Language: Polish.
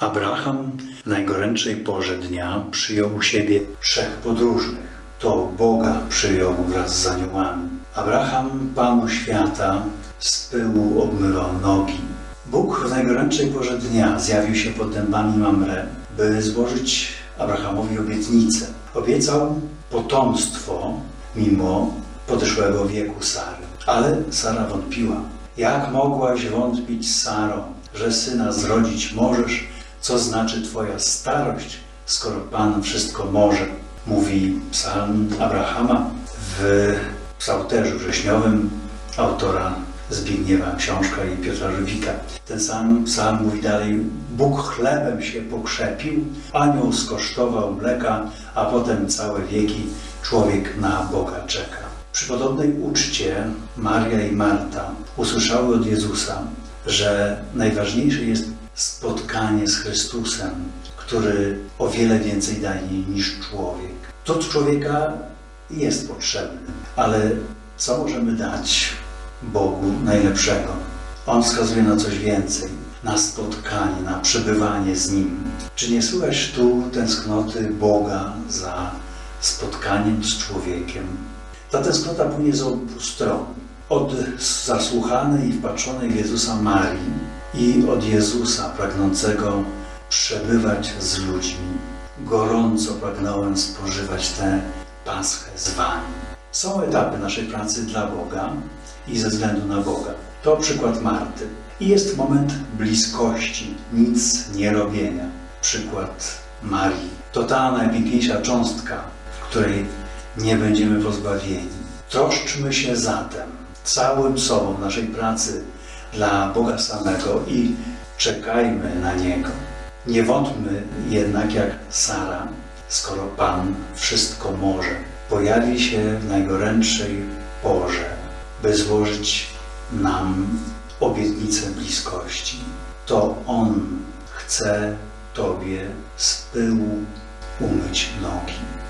Abraham w najgorętszej porze dnia przyjął u siebie trzech podróżnych. To Boga przyjął wraz z aniołami. Abraham Panu świata z pyłu obmywał nogi. Bóg w najgorętszej porze dnia zjawił się pod dębami Mamre, by złożyć Abrahamowi obietnicę. Obiecał potomstwo mimo podeszłego wieku Sary. Ale Sara wątpiła. Jak mogłaś wątpić, Saro, że syna zrodzić możesz, co znaczy Twoja starość, skoro Pan wszystko może? Mówi psalm Abrahama w psałterzu wrześniowym autora Zbigniewa Książka i Piotra Żywika. Ten sam psalm mówi dalej, Bóg chlebem się pokrzepił, anioł skosztował mleka, a potem całe wieki człowiek na Boga czeka. Przy podobnej uczcie Maria i Marta usłyszały od Jezusa, że najważniejsze jest spotkanie z Chrystusem, który o wiele więcej daje niż człowiek. To człowieka jest potrzebny, ale co możemy dać Bogu najlepszego? On wskazuje na coś więcej, na spotkanie, na przebywanie z Nim. Czy nie słychać tu tęsknoty Boga za spotkaniem z człowiekiem? Ta tęsknota płynie z obu stron. Od zasłuchanej i wpatrzonej w Jezusa Marii i od Jezusa pragnącego przebywać z ludźmi. Gorąco pragnąłem spożywać tę paschę z Wami. Są etapy naszej pracy dla Boga i ze względu na Boga. To przykład Marty. I jest moment bliskości, nic nie robienia. Przykład Marii. To ta najpiękniejsza cząstka, której nie będziemy pozbawieni. Troszczmy się zatem całym sobą naszej pracy dla Boga samego i czekajmy na Niego. Nie wątmy jednak jak Sara, skoro Pan wszystko może. Pojawi się w najgorętszej porze, by złożyć nam obietnicę bliskości. To On chce Tobie z pyłu umyć nogi.